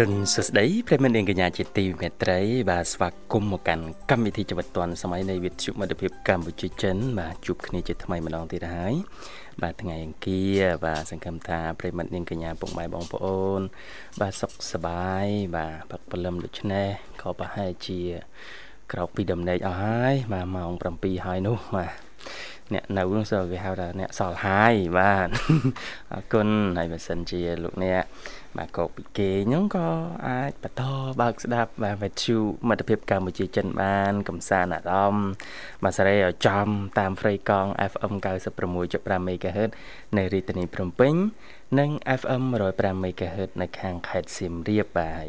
រិនសួស្តីប្រិមត្តនាងកញ្ញាជាទីមេត្រី បាទស្វាគមន៍មកកាន់កម្មវិធីជីវិតឌွန်សម័យនៃវិទ្យុមិត្តភាពកម្ពុជាចិន បាទជួបគ្នាជាថ្មីម្ដងទៀតហើយបាទថ្ងៃអង្គារបាទសង្ឃឹមថាប្រិមត្តនាងកញ្ញាពុកម៉ែបងប្អូន បាទសុខសប្បាយ បាទផឹកព្រលឹមដូច្នេះក៏ប្រហែលជា ក្រោកពីដំណេកអស់ហើយបាទម៉ោង7ហើយនោះបាទអ្នកនៅនោះសូគេហៅថាអ្នកសល់ហើយបាទអរគុណហើយបើសិនជាលោកអ្នក បាទក៏ពីគេហ្នឹងក៏អាចបន្តបើកស្ដាប់បាទវិទ្យុមិត្តភាពកម្ពុជាចិនបានកំសាន្តអារម្មណ៍បាទសេរីឲ្យចំតាមហ្វ្រីកង់ FM 96.5 MHz នៅរាជធានីភ្នំពេញនិង FM 105 MHz នៅខាងខេត្តសៀមរាបបាទ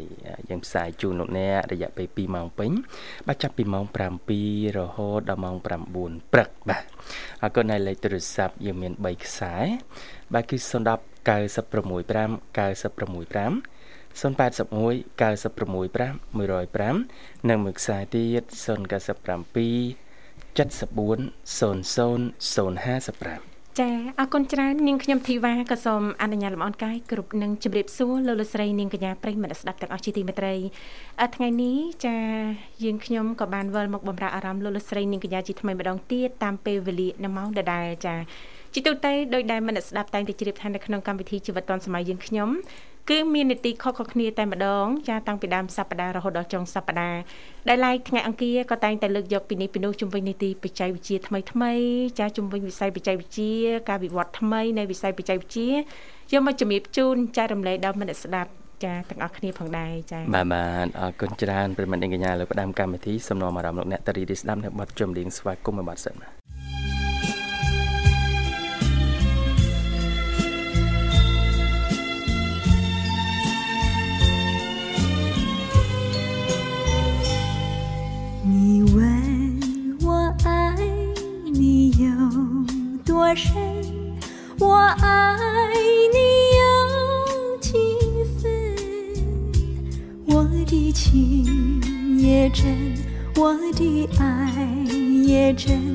យើងផ្សាយជូនលោកអ្នករយៈពេល2ម៉ោងពេញបាទចាប់ពីម៉ោង7រហូតដល់ម៉ោង9ព្រឹកបាទអរគុណហើយលេខទូរស័ព្ទយើងមាន3ខ្សែបាទគឺ010 965 965 081 965 105និងមួយខ្សែទៀត097 74 00 055ចាអរគុណច្រើននាងខ្ញុំធីវ៉ាក៏សូមអនុញ្ញាតលំអរកាយគ្រប់នឹងជម្រាបសួរលោកលោកស្រីនាងកញ្ញាប្រិយមិត្តស្ដាប់ទាំងអស់ជាទីមេត្រីថ្ងៃនេះចាយើងខ្ញុំក៏បានវិលមកបំរើអារម្មណ៍លោកលោកស្រីនាងកញ្ញាជាថ្មីម្ដងទៀតតាមពេលវេលានៅម៉ោងដដែលចា ជាទូទៅដោយដែលមនស្ដាប់តែងតែជ្រាបថានៅក្នុងកម្មវិធីជីវិតឌွန်សម័យយើងខ្ញុំគឺមាននីតិខុសៗគ្នាតែម្ដងចាតាំងពីដើមសប្ដាហ៍រហូតដល់ចុងសប្ដាហ៍ដែលឡែកថ្ងៃអង្គារក៏តែងតែលើកយកពីនេះពីនោះជំវិញនីតិបច្ចេកវិទ្យាថ្មីថ្មីចាជំវិញវិស័យបច្ចេកវិទ្យាការវិវត្តថ្មីនៃវិស័យបច្ចេកវិទ្យាយកមកជំរាបជូនចែករំលែកដល់មិត្តស្ដាប់ចាទាំងអស់គ្នាផងដែរចាបាទបាទអរគុណច្រើនប្រិមត្តនាងកញ្ញាលើផ្ដាំកម្មវិធីសំណួរអារម្មណ៍លោកអ្នកតារីរីស្ដាប់នៅបទចម្រៀងស្វាគមន៍មួយបទសិនបាទ 真，我的爱也真，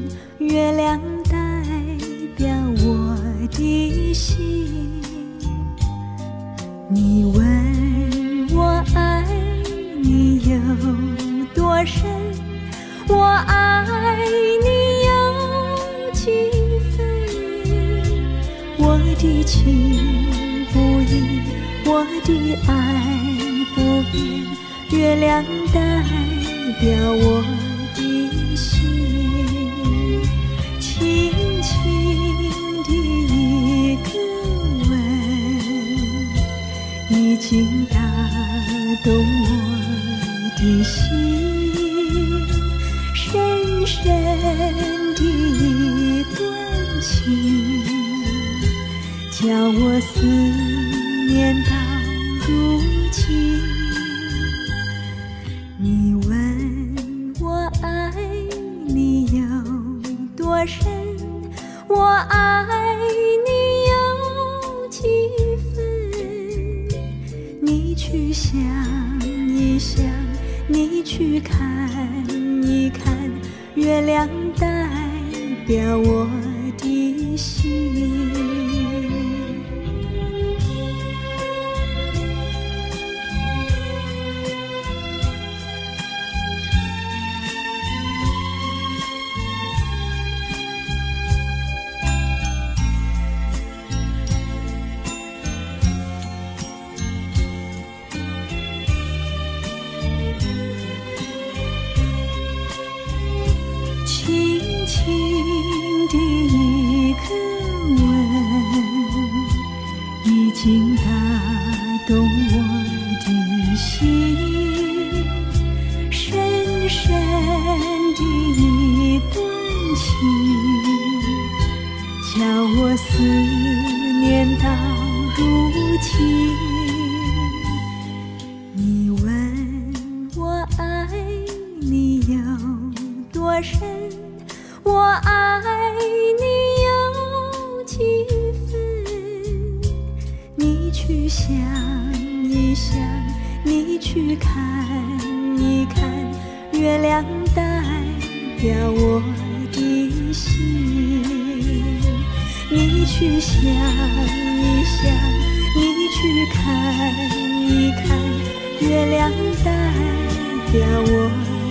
表我。深我爱你有几分你去想一想你去看一看月亮代表我的心。你去想一想你去看一看月亮代表我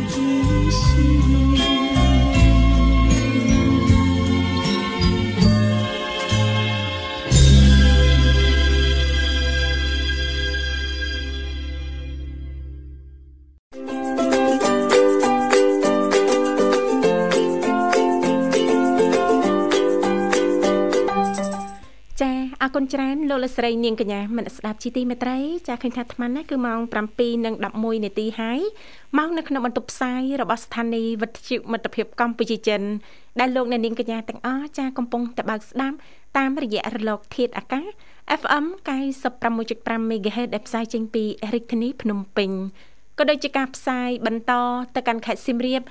的心。 លោកលស្រីនាងកញ្ញាមនស្ដាប់ជីទីមេត្រីចាឃើញថាអាត្មានេះគឺម៉ោង7:11នាទីហើយម៉ោងនៅក្នុងបន្ទប់ផ្សាយរបស់ស្ថានីយ៍វិទ្យុមិត្តភាពកម្ពុជាចិនដែលលោកអ្នកនាងកញ្ញាទាំងអស់ចាកំពុងតបស្ដាប់តាមរយៈរលកធាតុអាកាស FM 96.5 MHz ដែលផ្សាយចេញពីរាជធានីភ្នំពេញក៏ដូចជាការផ្សាយបន្តទៅកាន់ខេត្តសៀមរាប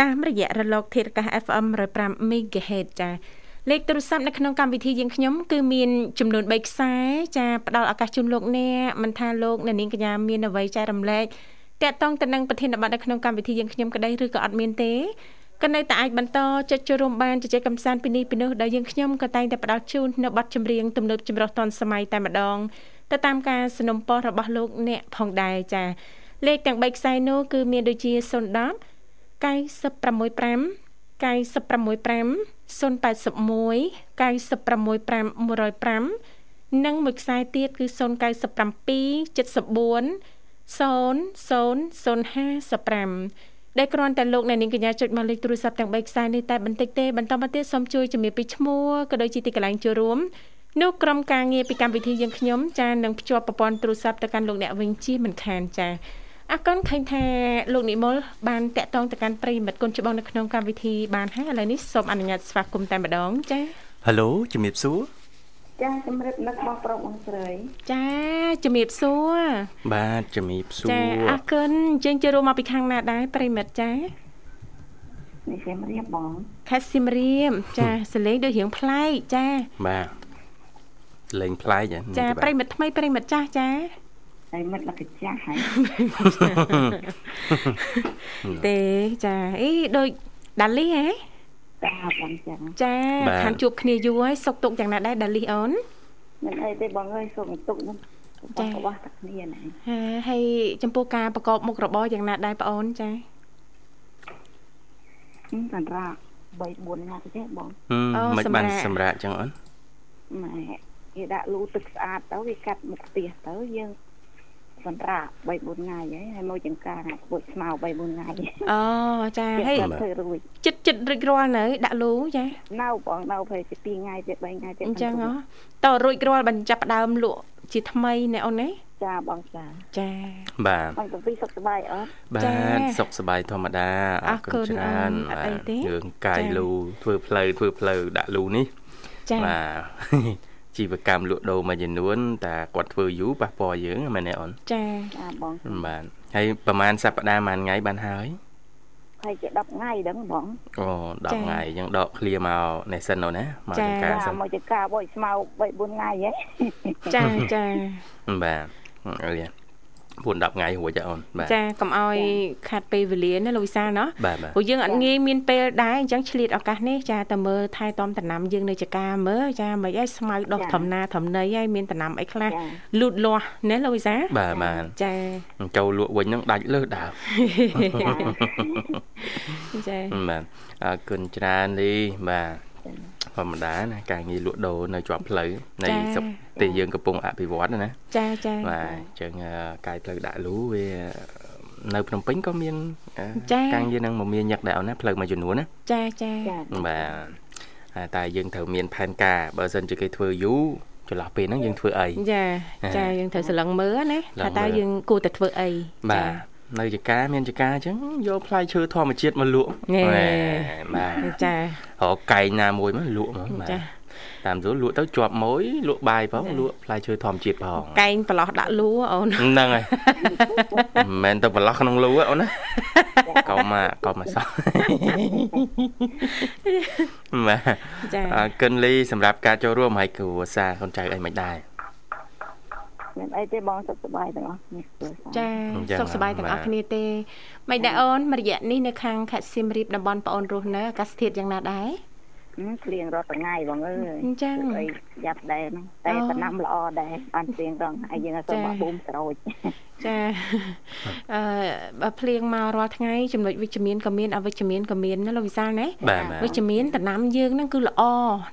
តាមរយៈរលកធាតុអាកាស FM 105 MHz ចា លេខទូរស័ព្ទនៅក្នុងកម្មវិធីយើងខ្ញុំគឺមានចំនួន3ខ្សែចាផ្ដល់ឱកាសជូនលោកអ្នកមិនថាលោកអ្នកនាងកញ្ញាមានអ្វីចែករំលែកតកតងទៅនឹងប្រធានបទនៅក្នុងកម្មវិធីយើងខ្ញុំក្តីឬក៏អត់មានទេក៏នៅតែអាចបន្តចុចចូលរួមបានជជែកកម្សាន្តពីនេះពីនោះដែលយើងខ្ញុំក៏តែងតែផ្ដល់ជូននៅបទចម្រៀងទំនើបចម្រុះទាន់សម័យតែម្ដងទៅតាមការสนុំពោះរបស់លោកអ្នកផងដែរចាលេខទាំង3ខ្សែនោះគឺមានដូចជា010 965 965 081 965 105និងមួយខ្សែទៀតគឺ097 74 0055ដែលគ្រាន់តែលោកអ្នកនាងកញ្ញាចុចមកលេខទូរស័ព្ទទាំង3ខ្សែនេះតែបន្តិចទេបន្តមកទៀតសូមជួយជំរាបពីឈ្មោះក៏ដូចជាទីកន្លែងចូលរួមនោះក្រុមការងារពីកម្មវិធីយើងខ្ញុំចានឹងភ្ជាប់ប្រព័ន្ធទូរស័ព្ទទៅកាន់លោកអ្នកវិញជាមិនខានចា អរគុណឃើញថាលោកនិមលបានតាក់ទងទៅកាន់ប្រិមិត្តគុណច្បងនៅក្នុងកម្មវិធីបានហើយឥឡូវនេះសូមអនុញ្ញាតស្វាគមន៍តែម្ដងចា៎ហៅឡូជំរាបសួរចាជំរាបនឹកបងប្រុសបងស្រីចាជំរាបសួរបាទជំរាបសួរចាអរគុណជើងជិះរួមមកពីខាងណាដែរប្រិមិត្តចានេះសៀមរាបបងខេត្តសៀមរាបចាសលេងដូចរៀងប្លែកចាបាទសលេងប្លែកចាប្រិមិត្តថ្មីប្រិមិត្តចាស់ចា ហើយមិត្តលកចាស់ហើយទេចាអីដូចដាលីហ៎ចាបងចឹងចាខានជួបគ្នាយូរហើយសុកទុកយ៉ាងណាដែរដាលីអូនមិនអីទេបងអើយសុកទុកនឹងចារបស់តែគ្នាណាហើយចំពោះការប្រកបមុខរបរយ៉ាងណាដែរបងអូនចាសម្រាប់3 4ថ្ងៃទេបងអូមិនបានសម្រាប់ចឹងអូនម៉ែគេដាក់លូទឹកស្អាតទៅវាកាត់មុខផ្ទះទៅយើង សម្រាប់3 4ថ្ងៃហើយហើយមកចង្ការពួចស្មៅ3 4ថ្ងៃអូចាហើយធ្វើរួចចិត្តចិត្តរួចរាល់នៅដាក់លូចានៅបងនៅពេលជា2ថ្ងៃទៀត3ថ្ងៃទៀតអញ្ចឹងហ៎តរួចរាល់បញ្ចប់ដើមលក់ជាថ្មីណែអូនណាចាបងចាចាបាទបងទៅពីសុខសប្បាយអត់បាទសុខសប្បាយធម្មតាអរគុណច្រើនបាទរឿងកាយលូធ្វើផ្លូវធ្វើផ្លូវដាក់លូនេះចាបាទ ជីវកម្មលក់ដូរមួយចំនួនតែគាត់ធ្វើយូរប៉ះពាល់យើងមែនទេអូនចាចាបងបាទហើយប្រហែលសប្តាហ៍មួយថ្ងៃបានហើយហើយជា10ថ្ងៃដឹងបងអូ10ថ្ងៃអញ្ចឹងដកឃ្លាមកនេះសិនអូនណាមកចង្ការសិនមកចង្ការបោចស្មៅ3 4ថ្ងៃហ៎ចាចាបាទអរគុណ 4 10ថ្ងៃរួចអូនបាទចាកុំឲ្យខាត់ពេលវេលាណាលោកវិសាលណោះព្រោះយើងអត់ងាយមានពេលដែរអញ្ចឹងឆ្លៀតឱកាសនេះចាតែមើលថែទាំតំណាំយើងនៅចកាមើលចាមិនអីស្មៅដុះធំណាធំណីហើយមានតំណាំអីខ្លះលូតលាស់ណាលោកវិសាលបាទបាទចាចូលលក់វិញនឹងដាច់លើសដើមចាបាទអរគុណច្រើនលីបាទ ធម្មតាណាការងារលក់ដូរនៅជាប់ផ្លូវនៃស្រុកទីយើងកំពុងអភិវឌ្ឍណាចាចាបាទអញ្ចឹងកាយផ្លូវដាក់លូវានៅភ្នំពេញក៏មានការងារនឹងមមាញឹកដែរអូនណាផ្លូវមួយចំនួនណាចាចាបាទតែយើងត្រូវមានផែនការបើមិនជាគេធ្វើយូរចន្លោះពេលហ្នឹងយើងធ្វើអីចាចាយើងត្រូវស្រឡឹងមើលណាថាតើយើងគួរតែធ្វើអីចា នៅចកាមានចកាអញ្ចឹងយកផ្លែឈើធម្មជាតិមកលក់បាទចារកកែងណាមួយមកលក់ហ្មងបាទចាតាមស្រួលលក់ទៅជាប់មួយលក់បាយផងលក់ផ្លែឈើធម្មជាតិផងកែងប្រឡោះដាក់លូអូនហ្នឹងហើយមិនមែនទៅប្រឡោះក្នុងលូអូនណាកុំមកកុំមកសោះបាទចាអរគុណលីសម្រាប់ការចូលរួមហើយគ្រូសាកូនចៅអីមិនដែរ មានអីទេបងសុខសប្បាយទាំងអស់គ្នាគ្រួសារចាចា៎សុខសប្បាយទាំងអស់បាទគ្នាទេមិនដែរអូនមួយរយៈនេះនៅខាងខេត្តសៀមរាបតំបន់ប្អូនរស់នៅអាកាសធាតុយ៉ាងណាដែរហឹមភ្លៀងរាល់ថ្ងៃបងអើយអញ្ចឹងអីយ៉ាប់ដែរហ្នឹងតែអូដំណាំល្អដែរបានភ្លៀងរងហើយយើងអត់សូវចា៎មកបូមក្រូចចាអឺបើភ្លៀងមករាល់ថ្ងៃចំណុចវិជ្ជមានក៏មានអវិជ្ជមានក៏មានណាលោកវិសាលណាបាទបាទវិជ្ជមានដំណាំយើងហ្នឹងគឺល្អ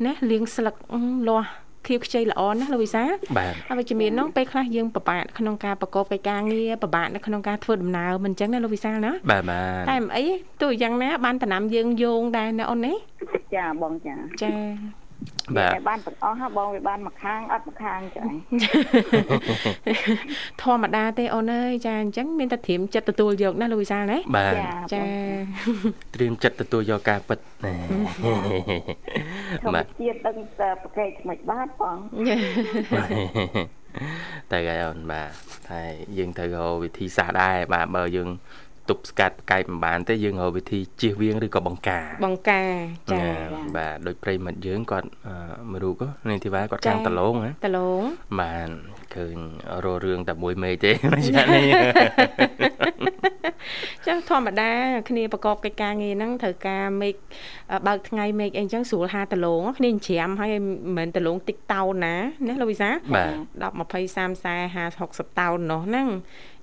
ណាលៀងស្លឹកអឺលាស់ ខៀវខ្ចីល្អណាស់លោកវិសាលបាទអវិជ្ជមានហ្នឹងពេលខ្លះយើងពិបាកក្នុងការប្រកបកិច្ចការងារពិបាកនៅក្នុងការធ្វើដំណើរមិនអញ្ចឹងណាលោកវិសាលណាបាទបាទតែមិនអីទោះយ៉ាងណាបានដំណាំយើងយោងដែរណាអូនណាចាបងចាចា បាទតែបានទាំងអស់ហ่าបងវាបានមួយខាងអត់មួយខាងចាធម្មតាទេអូនអើយចាអញ្ចឹងមានតែត្រៀមចិត្តទទួលយកណាលោកវិសាលណាបាទចាចាត្រៀមចិត្តទទួលយកការពិតណែធម្មបាទជាតិដឹងតែប្រកែកមិនបានបងតែហើយអូនបាទហើយយើងត្រូវរកវិធីសាស្ត្រដែរបាទបើយើង ទប់ស្កាត់ប្រកែកមិនបានទេយើងរកវិធីជៀសវាងឬក៏បង្ការបង្ការចាណាបាទដូចប្រិមិត្តយើងគាត់អឺមួយរូបនេះទីវ៉ាគាត់ចា៎ចាំងដលងណាតឡងបាទឃើញរករឿងតែមួយមេឃទេមិនចានេះចឹងធម្មតាគ្នាប្រកបកិច្ចការងារហ្នឹងត្រូវការមេឃអឺបើកថ្ងៃមេឃអីចឹងស្រួលហាតឡងគ្នាច្រាមហើយមិនមែនតឡងតិចតោនណាណាលោកវិសាបាទ10 20 30 40 60តោននោះហ្នឹង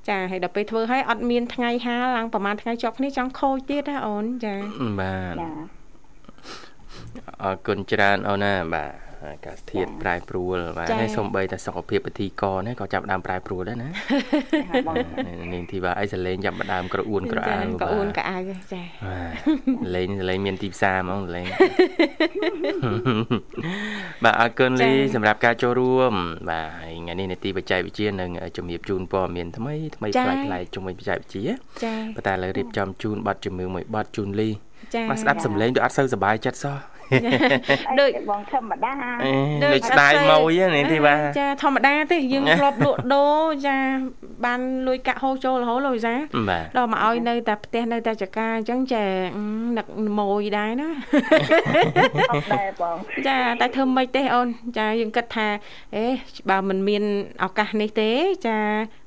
ចាហើយដល់ពេលធ្វើឲ្យអត់មានថ្ងៃហាលឡើងប្រហែលថ្ងៃជាប់គ្នាចង់ខូចទៀតណាអូនចាបាទចាអរគុណច្រើនអូនណាបាទ អាកាសធាតុប្រែប្រួលបាទហើយសូម្បីតែសុខភាពពិធីករនេះក៏ចាប់ផ្ដើមប្រែប្រួលដែរណាចាបងនាងធីវ៉ាអីសលេងចាប់ផ្ដើមក្រអួនក្រអៅក៏អួនក៏អៅចាបាទលេងលេងមានទីផ្សារហ្មងលេងបាទអរគុណលីសម្រាប់ការចូលរួម បាទហើយថ្ងៃនេះនីតិបច្ចេកវិទ្យានឹងជំរាបជូនព័ត៌មានថ្មីថ្មីប្លែកប្លែកៗជាមួយបច្ចេកវិទ្យាចាប៉ុន្តែឥឡូវរៀបចំជូនប័ណ្ណជំនឿមួយប័ណ្ណជូនលីចាបាទស្ដាប់សំឡេងដូចអត់សូវសប្បាយចិត្តសោះ ដូចអីបងធម្មតាអេដូចស្ដាយមួយហ្នឹងនេះទីបាទចាធម្មតាទេយើងធ្លាប់លក់ដូរចាបានលុយកាក់ហូរចូលរហូតលោកវិសាបាទដល់មកឲ្យនៅតែផ្ទះនៅតែចកាអញ្ចឹងចាអឺនឹកម៉ួយដែរណាអត់ដែរបងចាតែធ្វើមិនទេអូនចាយើងគិតថាអេបើមិនមានឱកាសនេះទេចា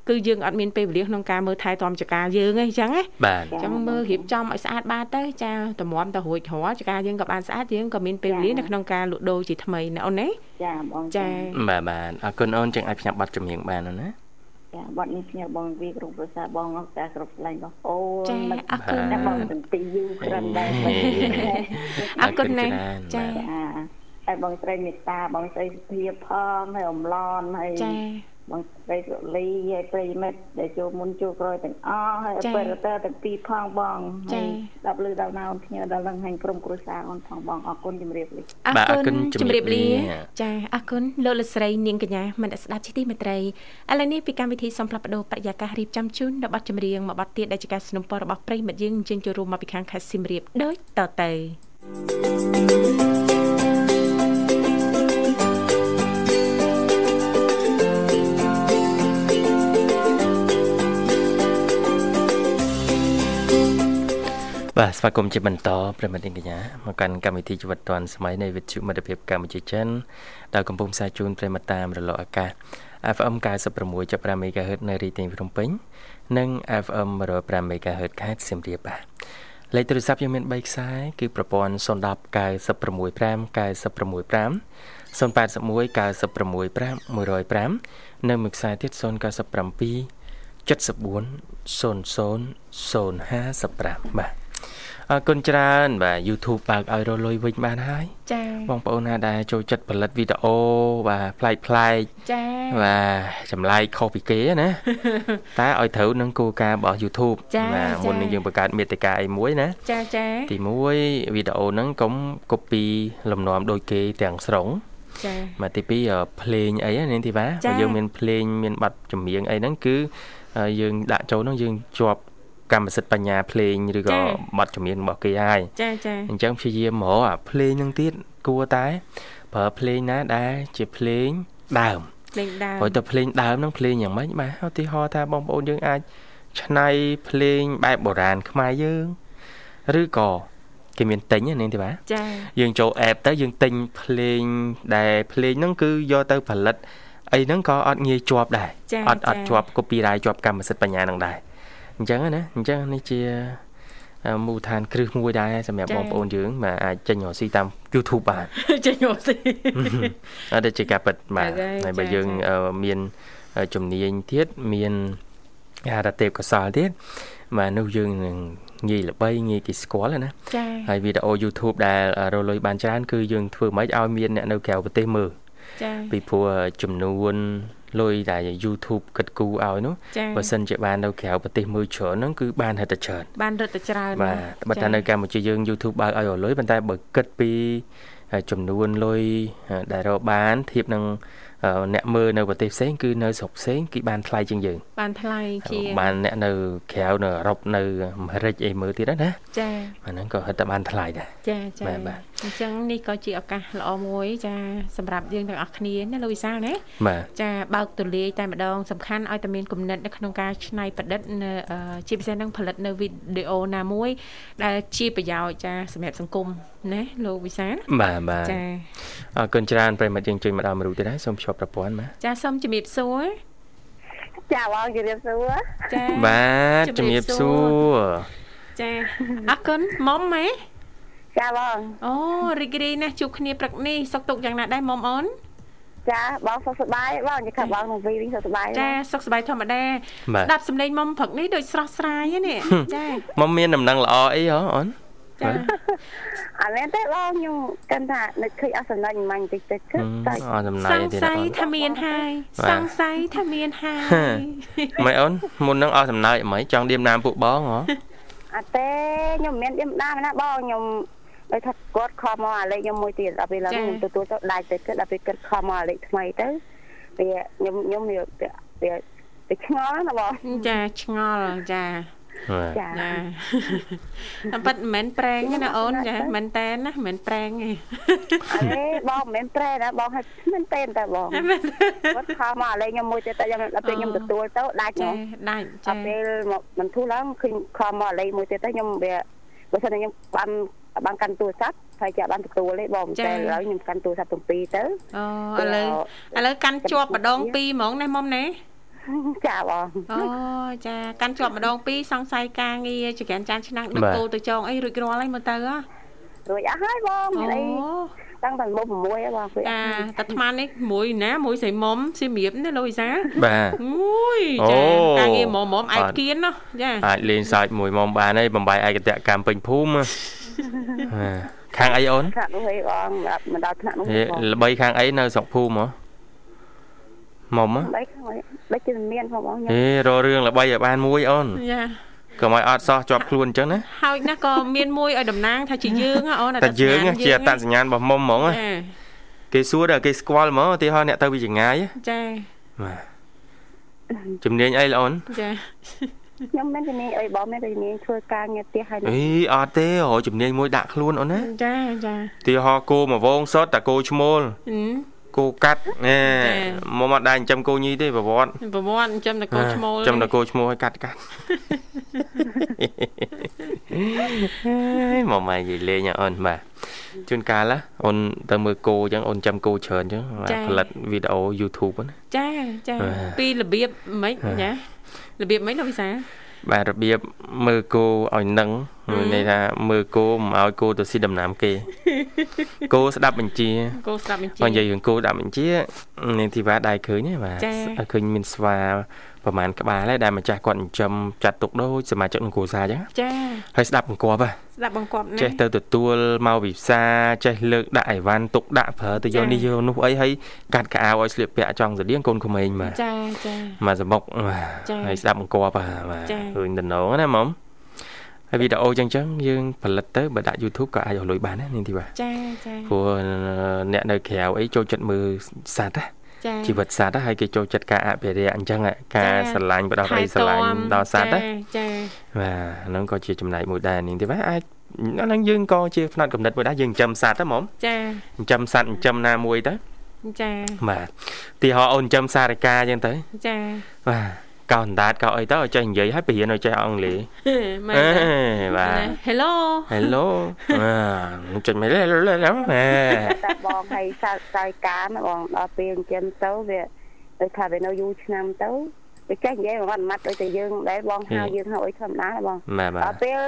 គឺយើងអត់មានពេលវេលាក្នុងការមើលថែទាំចកាយើងឯងអញ្ចឹងណាបាទអញ្ចឹងមើលរៀបចំឲ្យស្អាតបាតទៅចាតម្រាំទៅរួចរាល់ចកាយើងក៏បានស្អាតយើងក៏មានពេលវេលានៅក្នុងការលក់ដូរជាថ្មីណាអូនណាចាបងចាបាទបាទអរគុណអូនចឹងអាចផ្ញើប័ណ្ណចម្រៀងបានអូនណាចាបាត់នេះផ្ញើបងវាគ្រប់ប្រសាបងអត់តែគ្រប់ស្លាញ់បងអូនចានឹកអរគុណតែបងទាំងពីរយូរក្រឹមដែរអរគុណណាស់ចាបាទចាហើយបងស្រីមេត្តាបងស្រីសុភាពផងហើយអំឡនហើយចា បងស្រីសុលីហើយប្រិយមិត្តដែលចូលមុនចូលក្រោយទាំងអស់ហើយ ចា៎ អបិរតទាំងពីរផងបង ចា៎ ហើយដល់លឺដល់ណាអូនផ្ញើដល់នឹងហាញក្រុមគ្រួសារអូនផងបងអរគុណជំរាបលា អរ បាទអរគុ គុណ ណ ជ ជំ ម្ រា រា ប ប លា លាចាអរគុណលោកលកស្រីនាងកញ្ញាមិនស្ដាប់ជីទីមេត្រីឥឡូវនេះពីកម្មវិធីសំផ្លាប់បដោបរិយាកាសរៀបចំជូននៅប័ណ្ណចម្រៀងមួយប័ណ្ណទៀតដែលជាការสนับสนุนរបស់ប្រិយមិត្តយើងអញ្ជើញចូលរួមមកពីខាងខេត្តសៀមរាបដូចតទៅ បាទស្វាគមន៍ជាបន្តប្រិមត្តនាងកញ្ញាមកកាន់កម្មវិធីជីវិតឌွန်សម័យនៃវិទ្យុមិត្តភាពកម្ពុជាចិនដែលកំពុងផ្សាយជូនប្រិមត្តតាមរលកអាកាស FM 96.5 MHz នៅរាជធានីភ្នំពេញនិង FM 105 MHz ខេត្តសៀមរាបបាទលេខទូរស័ព្ទយើងមាន3ខ្សែគឺប្រព័ន្ធ010 965 965 081 965 105និងមួយខ្សែទៀត097 74 00 055បាទ អរគុណច្រើនបាទ YouTube បើកឲ្យរលុយវិញបានហើយចាបងប្អូនណាដែលចូលចិត្តផលិតវីដេអូបាទប្លែកប្លែកចាបាទចម្លែកខុសពីគេណាតែឲ្យត្រូវនឹងគោលការណ៍របស់ YouTube ចាបាទចាមុននឹងយើងបង្កើតមេតិកាអីមួយណាចាចាទី1វីដេអូហ្នឹងកុំ copy លំនាំដូចគេទាំងស្រុងចាបាទទី2អឺភ្លេងអីណានាងធីវ៉ាចា៎បើយើងមានភ្លេងមានប័ណ្ណចម្រៀងអីហ្នឹងគឺអឺយើងដាក់ចូលហ្នឹងយើងជាប់ កម្មសិទ្ធិបញ្ញាភ្លេងឬក៏ប័ណ្ណចម្រៀងរបស់គេហើយចាចាអញ្ចឹងព្យាយាមរកអាភ្លេងហ្នឹងទៀតគួរតែប្រើភ្លេងណាដែលជាភ្លេងដើមលេងដើមព្រោះតែភ្លេងដើមហ្នឹងភ្លេងយ៉ាងម៉េចបាទឧទាហរណ៍ថាបងប្អូនយើងអាចឆ្នៃភ្លេងបែបបុរាណខ្មែរយើងឬក៏គេមានទិញណានាងទេបាទចាយើងចូល app ទៅយើងទិញភ្លេងដែលភ្លេងហ្នឹងគឺយកទៅផលិតអីហ្នឹងក៏អត់ងាយជាប់ដែរចាអត់អត់ចាជាប់ copyright ជាប់កម្មសិទ្ធិបញ្ញាហ្នឹងដែរ អញ្ចឹងណាអញ្ចឹងនេះជាអឺមូលដ្ឋានគ្រឹះមួយដែរសម្រាប់បងប្អូនយើងបាទអាចចេញរកស៊ីតាម YouTube បានចេញមកស៊ីអត់ទេជាការពិតបាទហ្នឹងហើយហើយបើចាយើងចាអឺមានអឺជំនាញទៀតមានគេហៅថាទេពកោសលទៀតបាទនោះយើងនឹងងាយល្បីងាយគេស្គាល់ណាចាហើយវីដេអូ YouTube ដែលរកលុយបានច្រើនគឺយើងធ្វើម៉េចឲ្យមានអ្នកនៅក្រៅប្រទេសមើលចាពីព្រោះចំនួន លុយដែល YouTube គិតគូរឲ្យនោះចាបើសិនជាបាននៅក្រៅប្រទេសមើលច្រើនហ្នឹងគឺបានហិតតែច្រើនបានរត់ទៅច្រើនបាទណាស់បើថានៅកម្ពុជាយើង YouTube បើកឲ្យរកលុយប៉ុន្តែបើគិតពីចំនួនលុយដែលរកបានធៀបនឹង អ្នកមើលនៅប្រទេសផ្សេងគឺនៅស្រុកផ្សេងគេបានថ្លៃជាងយើង បានថ្លៃជាបានអ្នកនៅក្រៅនៅអឺរ៉ុបនៅអាមេរិកអីមើលទៀតណាចាអាហ្នឹងក៏ហិតតែបានថ្លៃដែរចាចាបាទបាទអញ្ចឹងនេះក៏ជាឱកាសល្អមួយ ចាសម្រាប់យើងទាំងអស់គ្នាណាលោកវិសាលណាបាទចាបើកទូលាយតែម្ដងសំខាន់ឲ្យតែមានគំនិតនៅក្នុងការច្នៃប្រឌិតនៅអឺជាពិសេសនឹងផលិតនៅវីដេអូណាមួយ ដែលជាប្រយោជន៍ចាសម្រាប់សង្គមណាលោកវិសាលបាទបាទចា អរគុណច្រើនប្រិយមិត្តយើងជួយមកដល់មរុទៀតហើយសូមភ្ជាប់ប្រព័ន្ធបាទចាសូមជំរាបសួរចាបងជម្រាបសួរចាបាទជំរាបសួរចាអរគុណមុំម៉ែចាបងអូរីករាយណាស់ជួបគ្នាព្រឹកនេះសុខទុក្ខយ៉ាងណាដែរមុំអូនចាបងសុខសប្បាយបងនិយាយថាបងនឹងវីវិញសុខសប្បាយចាសុខសប្បាយធម្មតាបាទស្ដាប់សំឡេងមុំព្រឹកនេះដូចស្រស់ស្រាយហ្នឹងនេះចាមកមានដំណឹងល្អអីហ៎អូន ចាអត់មែនទេបងខ្ញុំគិតថានឹកឃើញអស់សំណាញ់មាញ់តិចតិចគិតតែអរសំណាសយង្ទៀតស័យអូនថាមានហើយបាទសង្ស័យថាមានហើយមិនអូនមុនហ្នឹងអស់សំណើចអីមិនចង់ឌៀមណាមពួកបងហ៎អត់ទេខ្ញុំមិនមានដៀមដាមណាបងខ្ញុំដូចថាគាត់ខំមកអាលេខខ្ញុំមួយទៀតដល់ពេលឡើងខ្ញុំទទួលទៅដាច់ទៅគិតដល់ពេលគិតខំមកអាលេខថ្មីទៅវាខ្ញុំខ្ញុំវាវាវាឆ្ងល់ណាបងចាឆ្ងល់ចាបាទ ចាចាតែប៉ិតមិនមែនប្រេងទេណាអូនចាមិនតែនណាមិនមែនប្រេងទេអរេបងមិនមែនប្រែណាបងឲ្យមិនតែនតែបងគាត់ខំមកអាលេខខ្ញុំមួយទៀតតែខ្ញុំដល់ពេលខ្ញុំទទួលទៅដាច់ហ្មចាងដាច់អចាត់ពេលមកមិនធូរឡើងឃើញខំមកលេខមួយទៀតទៅខ្ញុំវាបើសិនតែខ្ញុំបានបានកាន់ទូរស័ព្ទហើយចាបានទទួលទេបងតែឥឡូវខ្ញុំកាន់ទូរស័ព្ទ7ទៅអូឥឡូវឥឡូវកាន់ជាប់ម្ដងពីរហ្មងណាមុំណា ចាបងអូចាកាន់ជាប់ម្ដងពីរសង្ស័យការងារចក្រានចានឆ្នាំងដឹកបាទគោទៅចងអីរួចរាល់ហើយមើលទៅហ៎រួចអស់ហើយបងមានអីអូតាំងតែមុខ6ហើយបងរួចអស់ចាហើយតែអាត្មានេះមួយណាមួយស្រីមុំសៀមរាបណាលោកវិសាបាទអូយអូចាការងារមុំមុំឯអត់កគៀនណោះចាអាចលេងសើចមួយមុំបានហើយបំបីឯកតកម្មពេញភូមិបាទខាងអីអូនថ្នាក់នោះហីបងមិនដល់ថ្នាក់នោះហេបងល្បីខាងអីនៅស្រុកភូមិហ៎មុំហ៎បីខាងនេះ ដូចជាមានផងបងខ្ញុំហេរករឿងល្បីឲ្យបានមួយអូនចាកុំឲ្យអត់សោះជាប់ខ្លួនអញ្ចឹងណាហើយណាក៏មានមួយឲ្យតំណាងថាជាយើងហ៎អូនតែយើងណាជាអត្តសញ្ញាណរបស់មុំហ្មងណាចាគេសួរដល់គេស្គាល់ហ្មងឧទាហរណ៍អ្នកទៅពីចម្ងាយចាបាទជំនាញអីល្អអូនចាខ្ញុំមិនជំនាញអីបងមានតែជំនាញធ្វើការងារផ្ទះហើយអីអត់ទេអូជំនាញមួយដាក់ខ្លួនអូនណាចាចាឧទាហរណ៍គោមួយវងសុតតែគោឈ្មោលហឹម គោកាត់ណែចាមុំអត់ដែរចិញ្ចឹមគោញីទេប្រវត្តិប្រវត្តិចាំតែកូនឈ្មោលចាំតែគោឈ្មោលឲ្យកាត់កាត់មកមកនិយាយលេងហ៎អូនបាទជួនកាលណាអូនទៅមើលគោអញ្ចឹងអូនចាំគោច្រើនអញ្ចឹងបាទផលិតវីដេអូ YouTube ណាចាចាបាទពីរបៀបម៉េចចារបៀបម៉េចលោកវិសាបាទរបៀបមើលគោឲ្យនឹង មានន័យថាមើលគោមិនឲ្យគោទៅស៊ីដំណាំគេគោស្ដាប់បញ្ជាគោស្ដាប់បញ្ជាបើនិយាយរឿងគោដាក់បញ្ជានាងធីវ៉ាដែរឃើញទេបាទចា៎ឲ្យឃើញមានស្វាប្រហែលក្បាលហើយដែលម្ចាស់គាត់ចិញ្ចឹមចាត់ទុកដូចសមាជិកក្នុងគ្រួសារអញ្ចឹងចាហើយស្ដាប់បង្គាប់ហ៎ស្ដាប់បង្គាប់ណាចេះទៅទទួលមកវិសាចេះលើកដាក់អីវ៉ាន់ទុកដាក់ប្រើទៅយកនេះយកនោះអីហើយកាត់កៅអៅឲ្យស្លៀកពាក់ចង់ស្តៀងកូនក្មេងបាទចាចាមកសមុកបាទចា៎ហើយស្ដាប់បង្គាប់បាទបាទចា៎ឃើញតំណងណាមុំ ហើយវីដេអូចឹងចឹងយើងផលិតទៅបើដាក់ YouTube ក៏អាចឲ្យលុយបានដែរនាងធីវ៉ាចាចាព្រោះអ្នកនៅក្រៅអីចូលចិត្តមើលសត្វណាចាជីវិតសត្វណាហើយគេចូលចិត្តការអភិរក្សអញ្ចឹងហ่ะការចា៎ស្រឡាញ់បដោះអីស្រឡាញ់ដល់សត្វណាចាបាទហ្នឹងក៏ជាចំណែកមួយដែរនាងទេបាទអាចអាហ្នឹងយើងក៏ជាផ្នែកកំណត់មួយដែរយើងចិញ្ចឹមសត្វហ្នឹងហ្មងចាចិញ្ចឹមសត្វចិញ្ចឹមណាមួយទៅចាបាទទីហោអូនចិញ្ចឹមសារកាអញ្ចឹងទៅចាបាទ កោអណ្ដាតកោអីទៅឲ្យចេះនិយាយឲ្យបរៀនឲ្យចេះអង់គ្លេសមែនអេទេបាទ Hello Hello បាទចុចមកលេលេលេហេតែបងឲ្យសាសាយការណាបងដល់ពេលចិញ្ចឹមទៅវាដូចថាវានៅយូរឆ្នាំទៅវាចេះនិយាយមួយម៉ាត់ដូចតែយើងដែរបងហៅយើងហៅអីធម្មតាបងបាទបាទដល់ពេល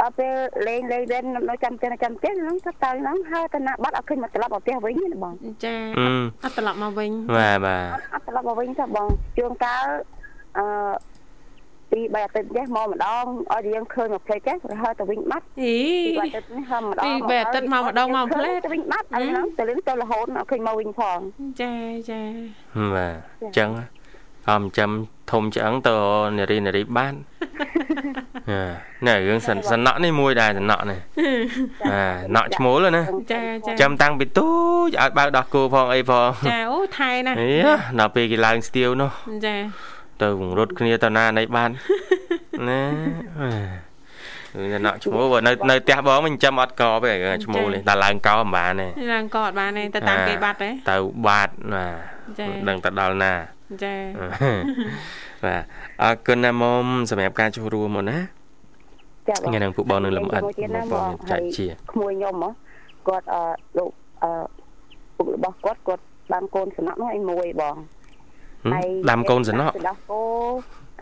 ដល់ពេលលេងលេងវិញនៅចាំផ្ទះចាំផ្ទះហ្នឹងទៅទៅហ្នឹងហើយទៅណាបាត់អត់ឃើញមកត្រឡប់មកផ្ទះវិញទេបងចាអឺអត់ត្រឡប់មកវិញបាទបាទអត់ត្រឡប់មកវិញទេបងជួនកាល អឺពី3អាទិត្យចេះមកម្ដងឲ្យយើងឃើញមកផ្លេចចេះទៅហើយទៅវិញបាត់អីពី3អាទិត្យនេះហើយម្ដងពី3អាទិត្យមកម្ដងមកផ្លេចទៅវិញបាត់អីហ្នឹងទៅលេងទៅរហូតអត់ឃើញមកវិញផងចាចាបាទអញ្ចឹងអមចាំធំឆ្អឹងទៅនារីនារីបានណែរឿងសិនសណក់នេះមួយដែរសណក់នេះបាទណក់ឈ្មោលណាចាចាចាំតាំងពីទូចឲ្យបើកដោះគោផងអីផងចាអូថែណាស់អីដល់ពេលគេឡើងស្ទៀវនោះចា ទៅវងរត់គ្នាទៅណាណីបានណាគឺណក់ឈ្មោលបើនៅនៅផ្ទះបងមិនចាំអត់កទេឈ្មោលនេះតែឡើងកោមិនបានទេឡើងក៏អត់បានទេទៅតាមគេបាត់ទេទៅបាត់ណាចាដឹងទៅដល់ណាចាបាទអរគុណណាមុំសម្រាប់ការចូលរួមមកណាចាបងថ្ងៃហ្នឹងពួកបងនឹងលំអិតទៀតណាបងបងចាច់ជាក្មួយខ្ញុំហ៎គាត់អឺលោកអឺពុករបស់គាត់គាត់បានកូនសំណាក់នោះឲ្យមួយបងហឹម ដាំកូនសំណក់ទឹកដោះគោ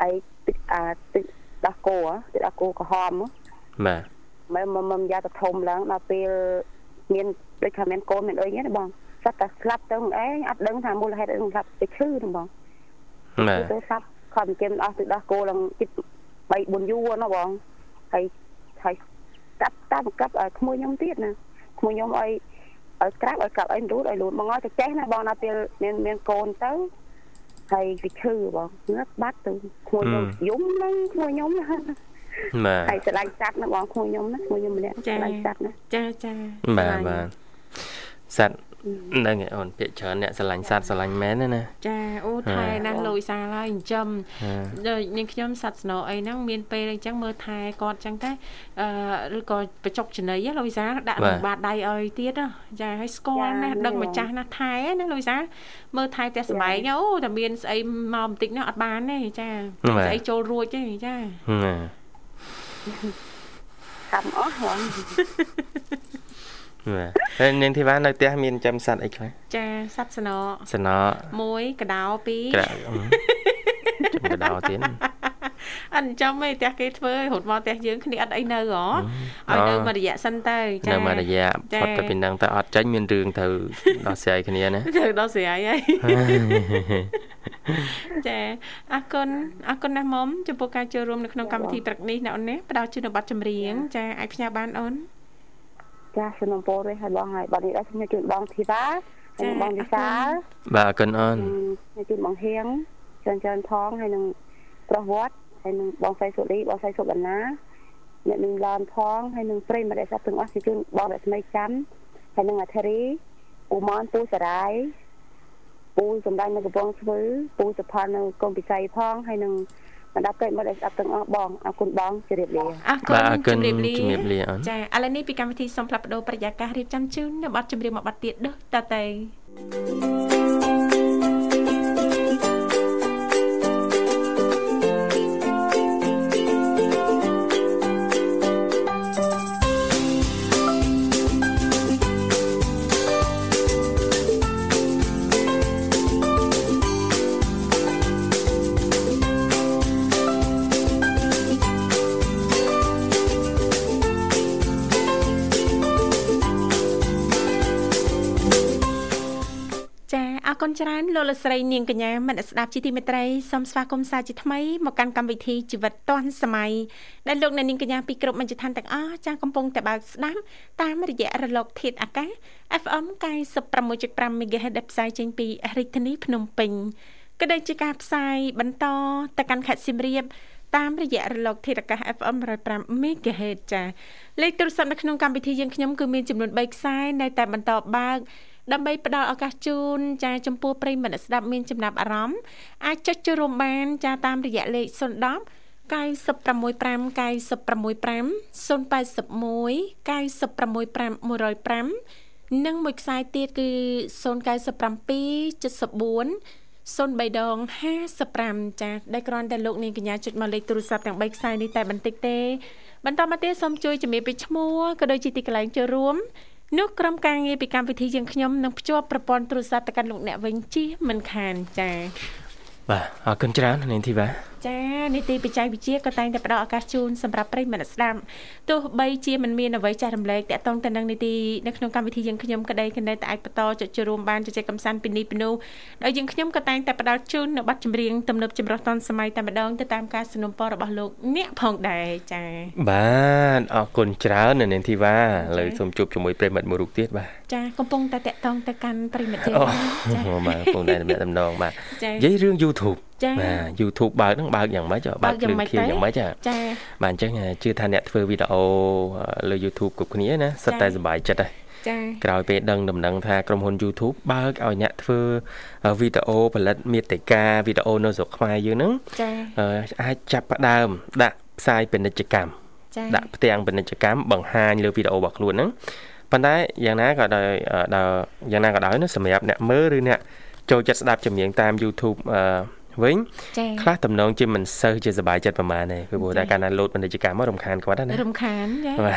ហើយទឹកអាទឹកដោះគោហ៎ទឹកដោះគោក្រហមហ៎បាទមើលមកមកយ៉ាទៅធំឡើងដល់ពេលមានដូចថាមានកូនមានអីហ្នឹងណាបងសត្វតែស្លាប់ទៅអីអត់ដឹងថាមូលហេតុអីស្លាប់ទៅឈឺហ្នឹងបងបាទទៅស្លាប់ខំចិញ្ចឹមអស់ទឹកដោះគោឡើងជិត3 4យូរណាបងហើយហើយតាប់តាមកាប់ឲ្យក្មួយខ្ញុំទៀតណាក្មួយខ្ញុំឲ្យឲ្យក្រាបឲ្យកាប់ឲ្យរូតឲ្យលូនបងឲ្យទៅចេះណាបងដល់ពេលមានមានកូនទៅ ហើយវាឈឺបងងើបបាត់ទៅក្មួយខ្ញុំយំហ្នឹងក្មួយខ្ញុំណាបាទហើយស្រឡាញ់សត្វណាបងក្មួយខ្ញុំណាក្មួយខ្ញុំម្នាក់ស្រឡាញ់សត្វណាចាចាបាទបាទសត្វ ហ្នឹងឯអូនពាក្យច្រើនអ្នកស្រឡាញ់សត្វស្រឡាញ់មែនណាចាអូថែណាស់លុយសាលហើយចិញ្ចឹមដូចនាងខ្ញុំសត្វស្នោអីហ្នឹងមានពេលអញ្ចឹងមើលថែគាត់អញ្ចឹងតែអឺឬក៏បចុកចំណីលុយសាដាក់ក្នុងបាតដៃឲ្យទៀតចាហើយស្គាល់ណាស់ដឹងម្ចាស់ណាស់ថែណាលុយសាមើលថែផ្ទះសបែងអូតែមានស្អីមកបន្តិចនោះអត់បានទេចាស្អីចូលរួចទេចាណាកម្មអស់ហ្នឹង ហើយនាងធីវ៉ានៅផ្ទះមានចាំសត្វអីខ្លះចាសัตว์ស្នោសណក់1កដោ2ក្រាក់ចាំកដោទៀតអត់ចាំទេផ្ទះគេធ្វើរហូតមកផ្ទះយើងគ្នាអត់អីនៅហ៎ឲ្យនៅមួយរយៈសិនទៅចានៅមួយរយៈផុតទៅពីនឹងទៅអត់ចាញ់មានរឿងទៅដោះស្រាយគ្នាណាទៅដល់ស្រីហើយចាអរគុណអរគុណណាស់មុំចំពោះការចូលរួមនៅក្នុងកម្មវិធីព្រឹកនេះណាអូនណាផ្ដល់ជូននៅប័ណ្ណចម្រៀងចាអាចផ្ញើបានអូន ចាសនំពោទេហើយបងហើយបងនេះដែរខ្ញុំជូនបងធីវ៉ាហើយបងវិសាលបាទអរគុណអូនហើយជូនបងហៀងច្រើនច្រើនផងហើយនឹងប្រុសវត្តហើយនឹងបងសៃសុលីបងសៃសុបណ្ណាអ្នកនឹងឡានផងហើយនឹងប្រិយមិត្តដែលសាប់ទាំងអស់ជូនបងរស្មីចាំហើយនឹងអាធារីពូម៉ានពូសារាយពូសំដាញ់នៅកំពង់ស្ពឺពូសុផាននៅកុំពិស័យផងហើយនឹង បណ្ដាប្រិយមិត្តដែលស្ដាប់ទាំងអស់បងអរគុណបងជម្រាបលាអរគុបាទណអរគុណជំរាបលាជំរាបលាអូនចាឥឡូវនេះពីកម្មវិធីសូមផ្លាប់បដោប្រយាកររៀបចំជូននៅប័ណ្ណចម្រៀងមួយប័ណ្ណទៀតដូចតទៅចា លោកលកស្រីនាងកញ្ញាមនស្ដាប់ជីទីមេត្រីសូមស្វាគមន៍សាជាថ្មីមកកាន់កម្មវិធីជីវិតឌွန်សម័យដែលលោកអ្នកនាងកញ្ញាពីគ្រប់មជ្ឈដ្ឋានទាំងអស់ចាកំពុងតែបើកស្ដាប់តាមរយៈរលកធាតុអាកាស FM 96.5 MHz ដែលផ្សាយចេញពីរាជធានីភ្នំពេញក៏ដូចជាការផ្សាយបន្តទៅកាន់ខេត្តសៀមរាបតាមរយៈរលកធាតុអាកាស FM 105 MHz ចាលេខទូរស័ព្ទនៅក្នុងកម្មវិធីយើងខ្ញុំគឺមានចំនួន3ខ្សែនៅតែបន្តបើក ដើម្បីផ្ដល់ឱកាសជូនចាចំពោះប្រិយមិត្តអ្នកស្ដាប់មានចំណាប់អារម្មណ៍អាចចុចចូលរួមបានចាតាមរយៈលេខ010 965 965 081 965 105និងមួយខ្សែទៀតគឺ097 74 03ដង55ចាដែលគ្រាន់តែលោកនាងកញ្ញាចុចមកលេខទូរស័ព្ទទាំង3ខ្សែនេះតែបន្តិចទេបន្តមកទៀតសូមជួយជំរាបពីឈ្មោះក៏ដូចជាទីកន្លែងចូលរួម នោះក្រុមការងារពីកម្មវិធីយើងខ្ញុំនឹងភ្ជាប់ប្រព័ន្ធទូរស័ព្ទទៅកាន់លោកអ្នកវិញជិះមិនខានចា៎បាទអរគុណច្រើននាងធីវ៉ាចានីតិបច្ចេកវិទ្យាក៏តែងតែផ្ដល់ឱកាសជូនសម្រាប់ប្រិយមិត្តស្ដាប់ទោះបីជាមិនមានអ្វីចាស់រំលែកតាក់ទងទៅនឹងនីតិនៅក្នុងកម្មវិធីយើងខ្ញុំក្តីក៏នៅតែអាចបន្តចុចចូលរួមបានជជែកកម្សាន្តពីនេះពីនោះដោយយើងខ្ញុំក៏តែងតែផ្ដល់ជូននៅប័ណ្ណចម្រៀងទំនើបចម្រុះទាន់សម័យតែម្ដងទៅតាមការสนับสนุนរបស់លោកអ្នកផងដែរចាបាទអរគុណច្រើននៅនាងធីវ៉ាឥឡូវសូមជួបជាមួយប្រិយមិត្តមួយរូបទៀតបាទចាកំពុងតែតាក់ទងទៅកាន់ប្រិយមិត្តយើងចាបាទកំពុងតែតំណងបាទនិយាយរឿង YouTube ចាបាទ YouTube បើកហ្នឹងបើកយ៉ាងម៉េចបើកភ្លើងខៀវយ៉ាងម៉េចចាបាទអញ្ចឹងជឿថាអ្នកធ្វើវីដេអូលើ YouTube គ្រប់គ្នាណាសិតតែសប្បាយចិត្តហើយចា៎ក្រោយពេលដឹងដំណឹងថាក្រុមហ៊ុន YouTube បើកឲ្យអ្នកធ្វើវីដេអូផលិតមាតិកាវីដេអូនៅស្រុកខ្មែរយើងហ្នឹងចា៎អាចចាប់ផ្ដើមដាក់ផ្សាយពាណិជ្ជកម្មដាក់ផ្ទាំងពាណិជ្ជកម្មបង្ហាញលើវីដេអូរបស់ខ្លួនហ្នឹងប៉ុន្តែយ៉ាងណាក៏ដោយដល់យ៉ាងណាក៏ដោយណាសម្រាប់អ្នកមើលឬអ្នកចូលចិត្តស្ដាប់ចម្រៀងតាម YouTube អឺ វិញខ្លះតំណងជាមិនសូវជាសบายចិត្តប្រហែលទេពីព្រោះតែកាលណាលោតពាណិជ្ជកម្មមករំខានគាត់ណារំខានចាបា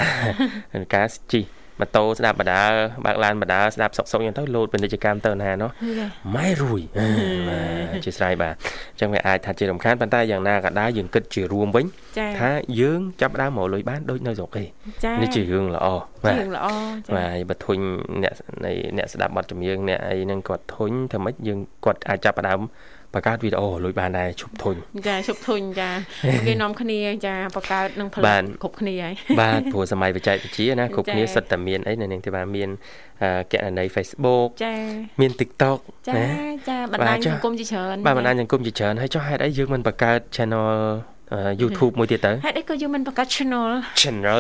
ទការជីម៉ូតូស្ដាប់បដាបើកឡានបដាស្ដាប់សុកសុកយ៉ាងទៅលោតពាណិជ្ជកម្មទៅណាណោះម៉ែរួយបាទជាស្រ័យបាទអញ្ចឹងវាអាចថាជារំខានប៉ុន្តែយ៉ាងណាក៏ដោយយើងគិតជារួមវិញថាយើងចាប់ដើមមកលុយបានដូចនៅស្រុកគេនេះជារឿងល្អបាទរឿងល្អចា៎បាទបើធុញអ្នកអ្នកស្ដាប់បទចម្រៀងអ្នកអីហ្នឹងគាត់ធុញធ្វើម៉េចយើងគាត់អាចចាប់ដើម បង្កើតវីដេអូលុយបានដែរឈប់ធុញចាឈប់ធុញចាគេនាំគ្នាចាបង្កើតនឹងផលិតគ្រប់គ្នាហើយបាទព្រោះសម័យបច្ចេកវិទ្យាណាគ្រប់គ្នាសិតតែមានអីនៅនឹងទេបាទមានគណនី Facebook ចាមាន TikTok ចាចាបណ្ដាញសង្គមជាច្រើនបាទបណ្ដាញសង្គមជាច្រើនហើយចុះហេតុអីយើងមិនបង្កើត channel YouTube មួយទៀតទៅហេតុអីក៏យើងមិនបង្កើត channel channel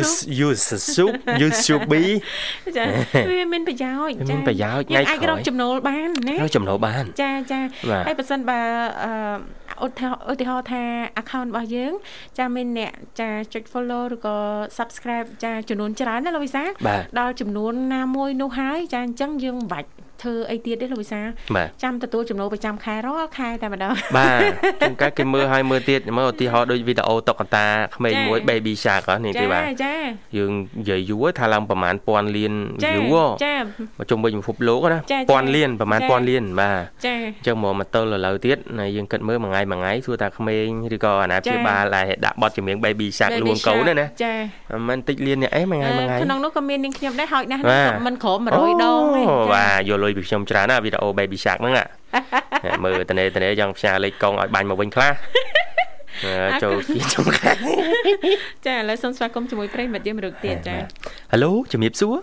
use use YouTube YouTube ចាវាមានប្រយោជន៍ចាមានប្រយោជន៍ថ្ងៃក្រោយអាចរកចំណូលបានណារកចំណូលបាន ចាចាហើយបើសិនបើអឺឧទាហរណ៍ថា account របស់យើង ចាមានអ្នកចាចុច follow ឬក៏ subscribe ចាចំនួនច្រើនណាលោកវិសាដល់ចំនួនណាមួយនោះហើយចាអញ្ចឹងយើងមិនបាច់ ធ្វើអីទៀតទេលោកវិសាចាំទទួលចំណូលប្រចាំខែរាល់ខែតែម្ដងបាទជួនកាលគេមើលឲ្យមើលទៀតមើលឧទាហរណ៍ដូចវីដេអូតុក្កតាក្មេងមួយ Baby Shark នេះទេបាទចាចាយើងនិយាយយូរថាឡើងប្រហែលពាន់លាន view ចាមកជុំវិញពិភពលោកណាពាន់លានប្រហែលពាន់លានបាទចាអញ្ចឹងមកមកទល់ឥឡូវទៀតយើងគិតមើលមួយថ្ងៃមួយថ្ងៃសួរថាក្មេងឬក៏អាណាព្យាបាលដែលដាក់បទចម្រៀង Baby Shark លួងកូនណាចាមិនតិចលាននេះអីមួយថ្ងៃមួយថ្ងៃក្នុងនោះក៏មាននាងខ្ញុំដែរហើយណាស់មិនក្រោម100ដងទេបាទយកលុយពីខ្ញុំច្រើនណាវីដេអូ Baby Shark ហ្នឹងមើលតនេតនេចង់ផ្ញើលេខកងឲ្យបាញ់មកវិញខ្លះចូលគៀចុងខាងចាឥឡូវសូមស្វាគមន៍ជាមួយប្រិមិត្តយើងមួយរូបទៀតចាហៅឡូជំរាបសួរ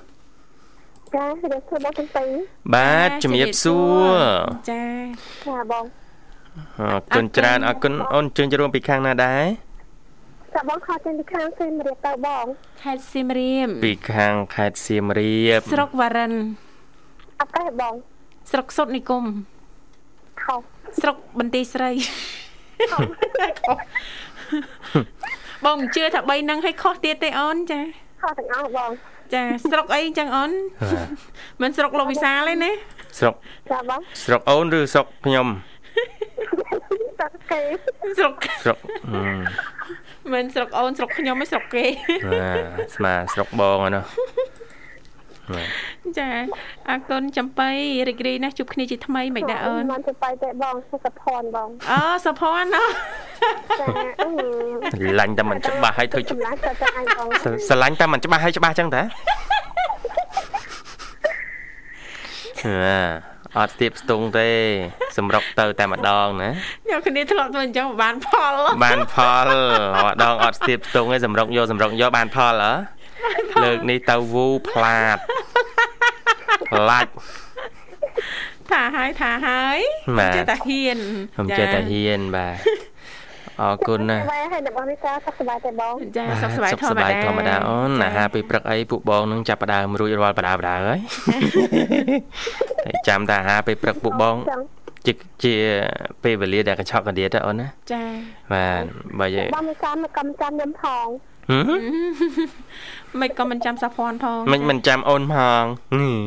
ចាជំរាបសួរបងទាំងពីរបាទជំរាបសួរចាចាបងអរគុណច្រើនអរគុណអូនជើញចូលរួមពីខាងណាដែរចាបងខោចេញពីខាងសៀមរាបទៅបងខេត្តសៀមរាបពីខាងខេត្តសៀមរាបស្រុកវ៉ារិន អត់ទេបងស្រុកសុតនិគមខុសស្រុកបន្ទាយស្រីបងជឿថា3នឹងឲ្យខុសទៀតទេអូនចាខុសទាំងអស់បងចាស្រុកអីចឹងអូនមិនស្រុកលោកវិសាលទេណាស្រុកចាបងស្រុកអូនឬស្រុកខ្ញុំស្រុកគេស្រុកស្រុកមិនស្រុកអូនស្រុកខ្ញុំឯស្រុកគេបាទស្មាស្រុកបងហ្នឹង ចាអរគុណចំបៃរីករាយណាស់ជួបគ្នាជាថ្មីមិនដែរអូនមិនចំបៃទេបងសុភ័ណ្ឌបងអូសុភ័ណ្ឌណាស្រឡាញ់តែមិនច្បាស់ឲ្យធ្វើច្បាស់ស្រឡាញ់តែមិនច្បាស់ឲ្យច្បាស់ចឹងតាអត់ស្ទាបស្ទង់ទេសម្រុកទៅតែម្ដងណាយកគ្នាធ្លាប់ធ្វើអញ្ចឹងបានផលបានផលម្ដងអត់ស្ទាបស្ទង់ទេសម្រុកយកសម្រុកយកបានផលហ៎ លើកនេះទៅវូផ្លាតផ្លាច់ថាហើយថាហើយចេះតែហ៊ានខ្ញុំចេះតែហ៊ានបាទអរគុណណាស់បាទហើយរបស់នេះតាសុខសប្បាយទេបងចាសុខសប្បាយធម្មតាសុខសប្បាយធម្មតាអូនអាហារពេលព្រឹកអីពួកបងនឹងចាប់ផ្ដើមរួចរាល់បដាបដាហើយតែចាំតែអាហារពេលព្រឹកពួកបងជាជាពេលវេលាដែលកញ្ឆក់កណ្ដៀតអូនណាចាបាទបើយបងមិនចាំកំចាំខ្ញុំផងហឹ មមិនក៏មិនចាំសាភ័ណ្ឌផងមិនមិនចាំអូនផងនេះ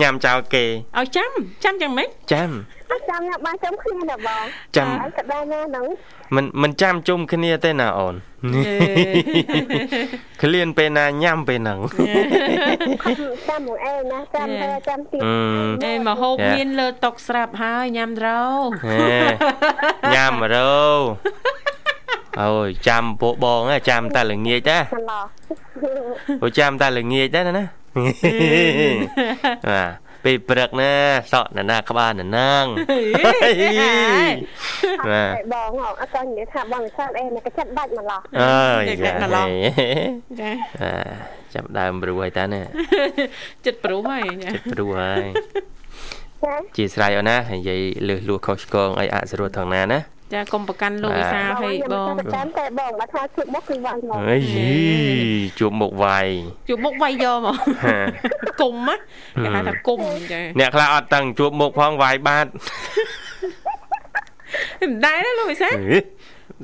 ញ៉ាំចោលគេឲ្យចាំចាំយ៉ាងម៉េចចាំអត់ចាំអ្នកបានចាំគ្នាណាបងចាំហើយកដែរណាហ្នឹងមិនមិនចាំជុំគ្នាទេណាអូននេះក្លៀនពេលណាញ៉ាំពេលហ្នឹងចាំមួយអេណាចាំទៅចាំទៀតអឺអេមកហូបចាមានលើតុកស្រាប់ហើយញ៉ាំត្រោហេញ៉ាំរោ អូយចាំពួកបងហ៎ចាំតែល្ងាចណាមិនឡោះអូចាំតែល្ងាចដែរណាបាទពេលព្រឹកណាសក់ណាណាក្បាលណាណាងបាទតែបងអត់ក៏និយាយថាបងវិសាលអេណាក៏ចិត្តដាច់មិនឡោះអើយចាចាណាឡោះចាអាចាប់ដើមព្រួយតាណាចិត្តព្រោះហើយចាព្រួយហើយចាជាស្រ័យអូនណានិយាយលឺលួខុសឆ្គងអីអសរោះថងណាណា ចាកុំប្រកាន់លោកវិសាលហើយបងចាំតែបងបើថាជិះមកគឺវាយមកអីជួបមុខវាយជួបមុខវាយយកមកហាគុំណាគេហៅថាគុំចាអ្នកខ្លះអត់តាំងជួបមុខផងវាយបាត់មិនដែរទេលោកវិសាលអឺ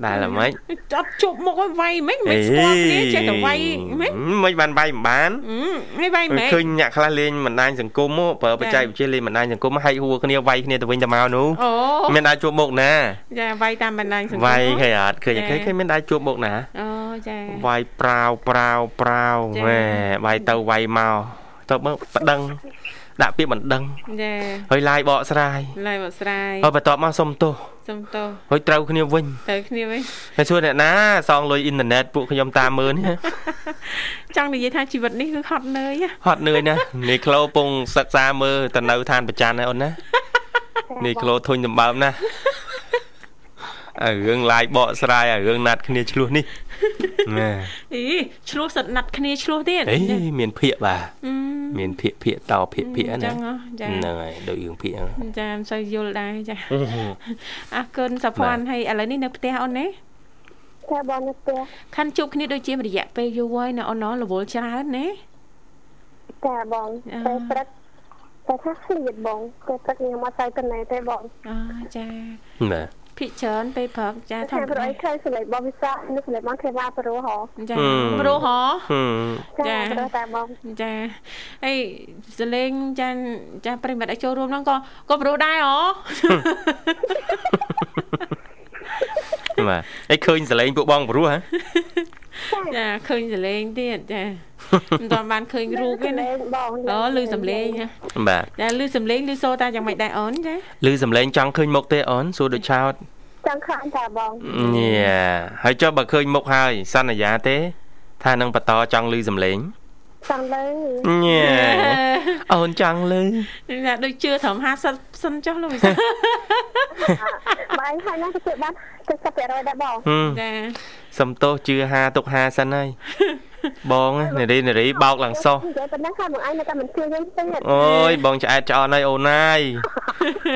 ដែលល្មិចអត់ជួបមុខឲ្យវាយមិនមិនស្គាល់គ្នាចេះតែវាយមិនមិនបានវាយមិនបានអឺហើយវាយមិនឃើញអ្នកខ្លះលេងបណ្ដាញសង្គមមកប្រើបច្ចេកវិទ្យាលេងបណ្ដាញសង្គមហែកហួរគ្នាវាយគ្នាទៅវិញទៅមកនោះអូមានអាចជួបមុខណាចាវាយតាមបណ្ដាញសង្គមវាយឃើញអត់ឃើញចាឃើញឃើញមានអាចជួបមុខណាអូចាវាយប្រាវប្រាវប្រាវចាម៉ែវាយទៅវាយមកទៅមើលបដិង ដាក់ពាក្យបណ្ដឹងចាហើយឡាយបកស្រាយឡាយបកស្រាយហើយបន្ទាប់មកសុំទោសសុំទោសហើយត្រូវគ្នាវិញទៅគ្នាវិញហើយសួរអ្នកណាសងលុយអ៊ីនធឺណិតពួកខ្ញុំតាមមើលនេះចង់និយាយថាជីវិតនេះគឺហត់នឿយណាហត់នឿយណាស់នេះក្លោពងសិក្សាមើលទៅនៅឋានប្រច័នហើយអូនណានេះក្លោធុញដំបើមណាស់អារឿងឡាយបកស្រាយអារឿងណាត់គ្នាឆ្លោះនេះណែ អីឆ្លោះសិតណាត់គ្នាឆ្លោះទៀតអេមានភាកបាទអឺមានភាកភាកតភាកភាកអញ្ចឹណាងហ៎ចាហ្នឹងហើយដូចរឿងភាកហ្នឹងចាមិនសូវយល់ដែរចាអរគុណសាភ័ណ្ឌហើយឥឡូវនេះនៅផ្ទះអូនណាតែបងនៅផ្ទះខាន់ជួបគ្នាដូចជារយៈពេលយូរហើយណាអូនណររវល់ច្រើនណាតែបងអ่าតែព្រឹកតែថាឃ្លាតបងតែព្រឹកខ្ញុំអត់ទៅទៅណែទេបងអូចាបាទ ភិកច្រើនពេលព្រឹកចាធតែម្មព្រោះតាអីឃើញសលេងបងវិសាលនេះសលេងបងទេវ៉ាប្រូហ៎ចាព្រោះហ៎ហឹមចាចាព្រោះតែបងចាហើយសលេងចាចាប្រិមិត្តឲ្យចូលរួមហ្នឹងក៏ក៏ប្រុសដែរហ៎បាទអីឃើញសលេងពួកបងព្រោះហ៎ ចាឃើញសលេងទៀតចាមិនទាន់បានឃើញរូបទេណាបងអូឮសំលេងណាបាទចាឮសំលេងឮសូរតាយ៉ាងម៉េចដែរអូនចាឮសំឡេងចង់ឃើញមុខទេអូនសួរដូចឆោតចង់ខានតែបងញ៉ាហើយចុះបើឃើញមុខហើយសន្យាទេ ថានឹងបន្តចង់ឮសំឡេង ចង់លើញ៉ាអូនចង់ឮចាដូចជឿត្រឹម50សិនចុះលោកវិសាលបងឯងហើយណាទៅបាន70%ដែរបងហឹមចាសំទោសជឿ5ទុក5សិនហើយបងនារីនារីបោកឡើងសោះនិយាយប៉ុណ្ណឹងហើយបងឯងនៅតែមិនជឿយើងទៀតអូយបងឆ្អែតឆ្អន់ហើយអូនណាយ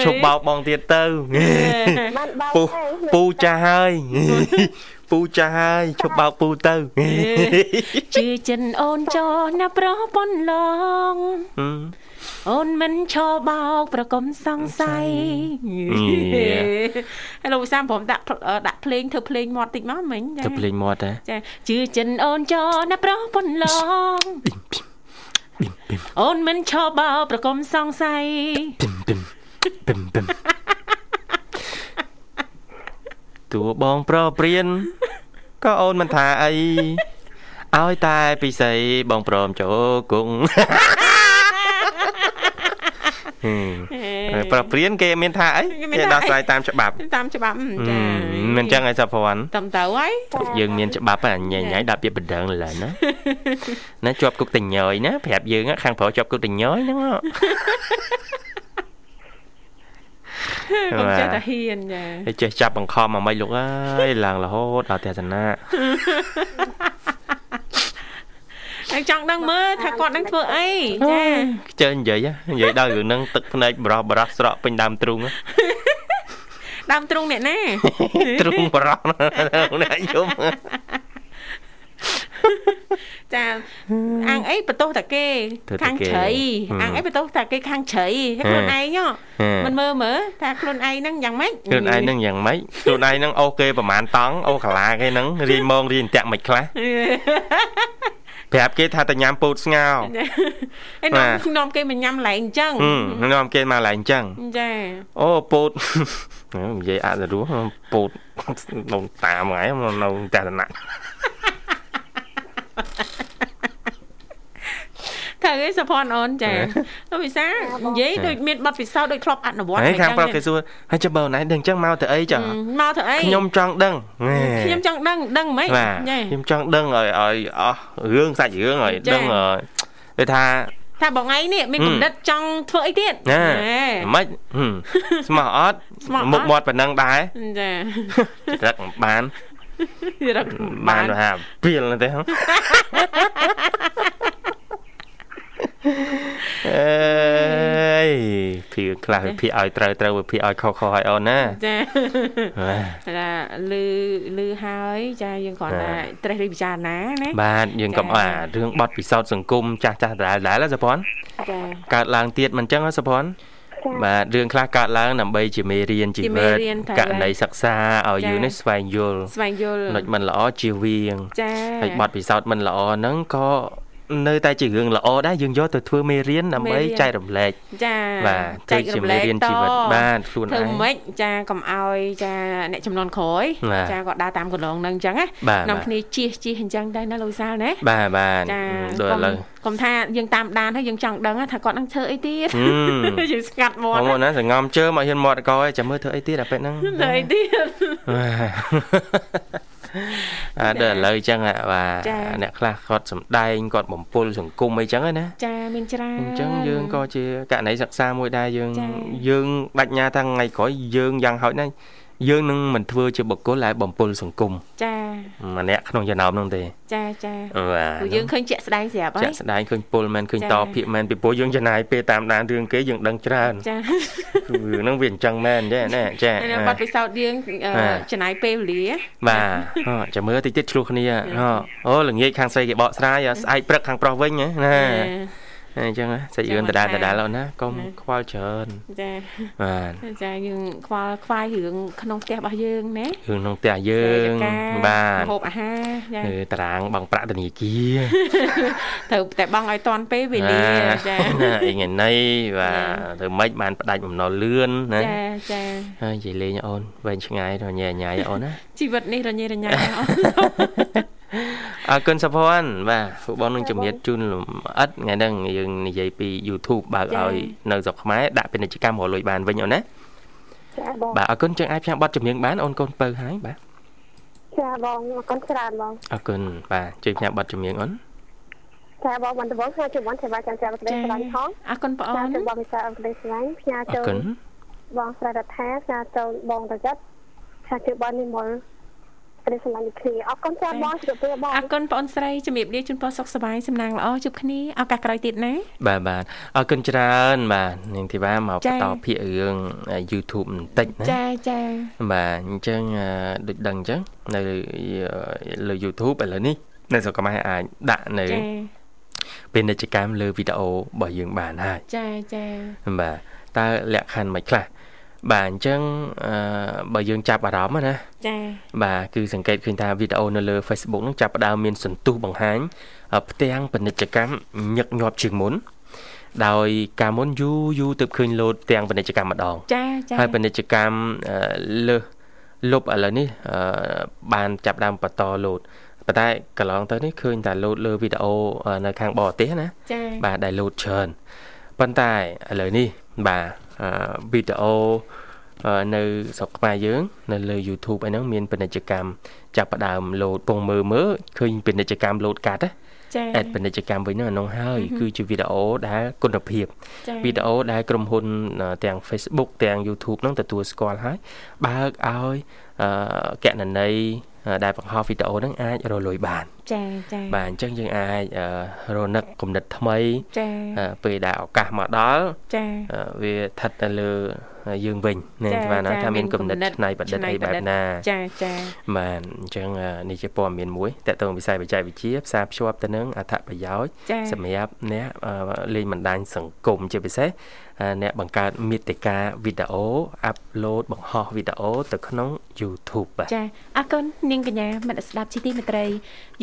ឈប់បោកបងទៀតទៅបានបងពូទេពូចាស់ហើយ ពូចាស់ហើយឈប់បោកពូទៅជឿចិនអូនចោណាប្រុសប៉ុនឡងហឹមអូនមិនឈរបោកប្រកុំសង្ស័យយេហើយលោកវិសាលព្រមដាក់ដាក់ភ្លេងធ្វើភ្លេងមាត់តិចមកមិញចាទៅភ្លេងមាត់ហ៎ចាជឿចិនអូនចោណាប្រុសប៉ុនឡងពីមពីមអូនមិនឈរបោកប្រកុំសង្ស័យពីមពីមពីមពីម តួបងប្រព្រៀនក៏អូនមិនថាអីឲ្យតែពិសីបងព្រមចូលគង់ហឹមប្រព្រៀនគេមានថាអីគេដោះស្រាយតាមច្បាប់តាមច្បាប់អឺហឹចាមមិនចឹងឲ្យសាភ័ណ្ឌតាមទៅហើយយើងមានច្បាប់ហ្នឹងញ៉ៃញ៉ៃដាក់ពាក្យបណ្ដឹងឡើយណាណាជាប់គុកតញយណាប្រាប់យើងខាងប្រុសជាប់គុកតញយហ្នឹងហ៎ កុំចេះតែហ៊ានចាហើយចេះចាប់បង្ខំមកមិនលោកអើយឡើងរហូតដល់ទស្សនៈហើយចង់ដឹងមើលថាគាត់នឹងធ្វើអីចាខ្ជិលនិយាយហ៎និយាយដល់រឿងហ្នឹងទឹកភ្នែកបរោះបរោះស្រក់ពេញដើមទ្រូងហ៎ដើមទ្រូងអ្នកណាទ្រូងបរោះណាយំ ចាអាងអីបន្ទោសតាគេធ្វើតាខាងគេជ្រៃហឹមអាងអីបន្ទោសតាគេខាងជ្រៃហើយខ្លួនឯងហ៎ហេមិនមើលមើលថាខ្លួនឯងហ្នឹងយ៉ាងម៉េចខ្លួនឯងនឹងយ៉ាងម៉េចខ្លួនឯងនឹងអូគេប្រហែលតង់អូកាឡាគេនឹងរៀងម៉ងរៀងតាក់មិនខ្លះប្រាប់គេថាតែញ៉ាំពោតស្ងោរហើយបានាំទនាំគេមកញ៉ាំឡែងអញ្ចឹងហឹមនាំគេមកឡើងអញ្ចឹងចាអូពោតនិយាយអត់ទៅរស់ពោតនៅតាមថ្ងៃនៅតាតណៈត្រូវឯងសុផនអូនចាលោកវិសានិយាយដូចមានប័ណ្ណពិសោធន៍ដូចធ្លាប់អនុវត្តហើយខាងប្រុសគេទេសួរហើយចាំបើណៃដឹងអញ្ចឹងមកទៅអីចឹងមកទៅអីខ្ញុំចង់ដឹងណែខ្ញុំចង់ដឹងដឹងហ្មងបាទចាខ្ញុំចង់ដឹងឲ្យឲ្យអស់រឿងសាច់រឿងឲ្យចាដឹងឲ្យគេថាថាបងឯងនេះមានហឹមគំនិតចង់ធ្វើអីទៀតណាណែមិនហឹមស្មោះអត់ស្មោះអត់មុខមាត់ប៉ុណ្ណឹងដែរចារឹកមិនបាន រកបានទៅហាពីលទេហ៎អេយភីខ្លះវិភាគឲ្យត្រូវត្រូវវិភាគឲ្យខុសខុសឲ្យអូនណាចាបាទថាលឺលឺហើយចាយើងគ្រាន់តែត្រេះរិះពិចារណាណាបាទយើងកុំចា៎អារឿងបត់ពិសោធន៍សង្គមចាស់ចាស់ដដែលៗណាសុភ័ណ្ឌចាកើតឡើងទៀតមិនចឹងណាសុភ័ណ្ឌចា បាទរឿងខ្លះកើតឡើងដើម្បីជាមេរៀនជីជាមេវិតរៀនត្រូវករណីសិក្សាឲ្យចា៎យូរនេះស្វែងយល់ស្វែងយល់ចំណុចមិនល្អជៀសវាងចាហើយបទពិសោធន៍មិនល្អហ្នឹងក៏ នៅតែជារឿងល្អដែរយើងយកទៅធ្វើមេរៀនដើម្បីចែករំលែកចាបាទធ្វើជាមេរៀនជីវិតបាទខ្លួនធ្វើឯងម៉េចចាកុំឲ្យចាអ្នកចំនួនក្រោយបាទចាគាត់ដើរតាមកន្លងនឹងអញ្ចឹងណាបាទនាំបាទគ្នាជៀសជៀសអញ្ចឹងដែរណាលោកវិសាលណាបាទបាទចាដល់ឥឡូវកុំថាយើងតាមដានហើយយើងចង់ដឹងថាគាត់នឹងធ្វើអីទៀតហឹមយើងស្ងាត់មាត់បងប្អូនណាសង្ងំជើមកហ៊ានមាត់កយចាំមើលធ្វើអីទៀតអាពេលហ្នឹងធ្វើអីទៀតអា ដល់ឥឡូវអញ្ចឹងអាបាទចា៎អ្នកខ្លះគាត់សំដែងគាត់បំពុលសង្គមអីចឹងណាចាមានច្រើនអញ្ចឹងយើងក៏ជាករណីសិក្សាមួយដែរយើងចា៎យើងបញ្ញាថាថ្ងៃក្រោយយើងយ៉ាងហោចណាស់ យើងនឹងមិនធ្វើជាបុគ្គលដែលបំពុលសង្គមចាម្នាក់ក្នុងចំណោមនោះទេចាចាបាទព្រោះយើងឃើញជាក់ស្ដែងស្រាប់ហើចាយក់ស្ដែងឃើញពុលមែនឃើញចា៎តភាកមែនពីព្រោះយើងចំណាយពេលតាមដានរឿងគេយើងដឹងច្រើនចារឿងហ្នឹងវាអញ្ចឹងមែនទេណែចាហើយនៅបាត់ពិសោធន៍យើងអឺបាទចំណាយពេលវេលាបាទអចាំមើលតិចទៀតឆ្លោះគ្នាអអូល្ងាចខាងស្រីគេបកស្រាយស្អែកព្រឹកខាងប្រុសវិញណាណា អញ្ចឹងណាសាច់រឿងដដែលដដែលអូនណាកុំខ្វល់ច្រើនចាបាទចាយើងខ្វល់ខ្វាយរឿងក្នុងផ្ទះរបស់យើងណារឿងក្នុងផ្ទះយើងចាការបាទម្ហូបអាហារចាគឺតារាងបងប្រាក់ធនាគារត្រូវតែបងឲ្យតាន់ពេលវេលាចាណាអីថ្ងៃនេះបាទធ្វើម៉េចបានផ្ដាច់បំណុលលឿនណាចាចាហើយនិយាយលេងអូនវែងឆ្ងាយរញ៉ៃញ៉ៃអូនណាជីវិតនេះរញ៉េរញ៉ៃណាស់ អរគុណសុភ័ណ្ឌបាទពួកបងនឹងជំរាបជូនលម្អិតថ្ងៃហ្នឹងយើងនិយាយពី YouTube បើកឲ្យនៅស្រុកខ្មែរដាក់ពាណិជ្ជកម្មរកលុយបានវិញអូនណាចាបងបាទអរគុណចឹងអាចផ្សាយប័ណ្ណចម្រៀងបានអូនកូនពៅហើយបាទចាបងអរគុណច្រើនបងអរគុណបាទជួយផ្សាយប័ណ្ណចម្រៀងអូនចាបងបន្តបងខ្ញុំជួបបងសេវាចាំចាំប្រទេសស្លាញ់ផងអរគុណបងអូចានជួបបងវិសាអប្រទេសស្លាញ់ផ្ញើអរចូលគុណបងស្រីរដ្ឋាផ្ញើចូលបងតចិត្តផ្ញើជួបបងនិមល ប្រទេសស្លាញ់គ្នាអរគុណចាបងជួបពេលបងអរគុណបងអូនស្រីជំរាបលាជូនពរសុខសប្បាយសំណាងល្អជួបគ្នាឱកាសក្រោយទៀតណាបាទបាទអរគុណច្រើនបាទនាងធីវ៉ាមកចា៎បន្តភាគរឿង YouTube បន្តិចណាចាចាបាទអញ្ចឹងអឺដូចដឹងអញ្ចឹងនៅលើ YouTube ឥឡូវនេះនៅស្រុកខ្មែរអាចដាក់នៅចាពាណិជ្ជកម្មលើវីដេអូរបស់យើងបានហើយចាចាបាទតើលក្ខខណ្ឌមិនខ្លះ បាទអញ្ចឹងអឺបើយើងចាប់អារម្មណ៍ណាចាបាទគឺសង្កេតឃើញថាវីដេអូនៅលើ Facebook ហ្នឹងចាប់ផ្ដើមមានសន្ទុះបង្ហាញផ្ទាំងពាណិជ្ជកម្មញឹកញាប់ជាងមុនដោយការមុនយូរយូរទើបឃើញលោតទាំងពាណិជ្ជកម្មម្ដងចាចាហើយពាណិជ្ជកម្មអឺលើសលុបឥឡូវនេះអឺបានចាប់ផ្ដើមបន្តលោតប៉ុន្តែកន្លងទៅនេះឃើញតែលោតលើវីដេអូនៅខាងបរទេសណាចាបាទដែលលោតច្រើនប៉ុន្តែឥឡូវនេះបាទអឺ វីដេអូអឺនៅស្រុកខ្មែរយើង នៅលើ YouTube អីហ្នឹងមានពាណិជ្ជកម្មចាប់ផ្ដើមលោតពងមើលមើលឃើញពាណិជ្ជកម្មលោតកាត់ណាចាអេតពាណិជ្ជកម្មវិញហ្នឹងអានោះហើយគឺជាវីដេអូដែលគុណភាពចាវីដេអូដែលក្រុមហ៊ុនអឺទាំង Facebook ទាំង YouTube ហ្នឹងទទួលស្គាល់ហើយបើកឲ្យអឺកណន័យអឺ ដែលបង្ហោះវីដេអូហ្នឹងអាចរកលុយបានចាចាបាទអញ្ចឹងយើងអាចអឺរនឹកគំនិតថ្មីចាអឺពេលដែលឱកាសមកដល់ចាអឺវាស្ថិតនៅលើអយើងវិញណាបាទណាថាមានគំនិតឆ្នៃប្រឌិតអីបែបណាចាចាបាទអញ្ចឹងនេះជាព័ត៌មានមួយតកតងវិស័យបច្ចេកវិទ្យាផ្សារភ្ជាប់ទៅនឹងអត្ថប្រយោជន៍សម្រាប់អ្នកលេងបណ្ដាញសង្គមជាពិសេស អ្នកបង្កើតមាតិកាវីដេអូអាប់ឡូតបង្ហោះវីដេអូទៅក្នុង YouTube បាទចាអរគុណនាងកញ្ញាមិត្តស្ដាប់ជីទីមេត្រី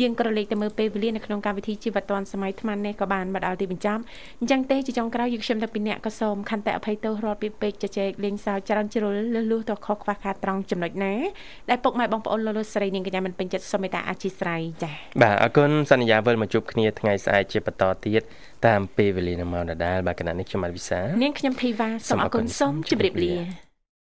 យើងក៏លេខទៅមើលពេលវេលានៅក្នុងកម្មវិធីជីវិតឌွန်សម័យថ្មនេះក៏បានមកដល់ទីបញ្ចប់អញ្ចឹងទេជាចុងក្រោយយើងខ្ញុំទាំងពីរអ្នកក៏សូមខន្តីអភ័យទោសរាល់ពីពេកជជែកលេងសើចច្រើនជ្រុលលឺលុះទៅខុសខ្វះខាតត្រង់ចំណុចណាដែលពុកម៉ែបងប្អូនលោកលោកស្រីនាងកញ្ញាមិនពេញចិត្តសូមមេត្តាអធិស្ឋានចា៎បាទអរគុណសន្យាវិលមកជួបគ្នាថ្ងៃស្អែកជាបន្តទៀតតាមពេលវេលានៅម៉ោងដដែលបាទគណៈនេះខ្ញុំបាទវិសានាងខ្ញុំធីវ៉ាសូមអរគុណសូមជម្រាបលា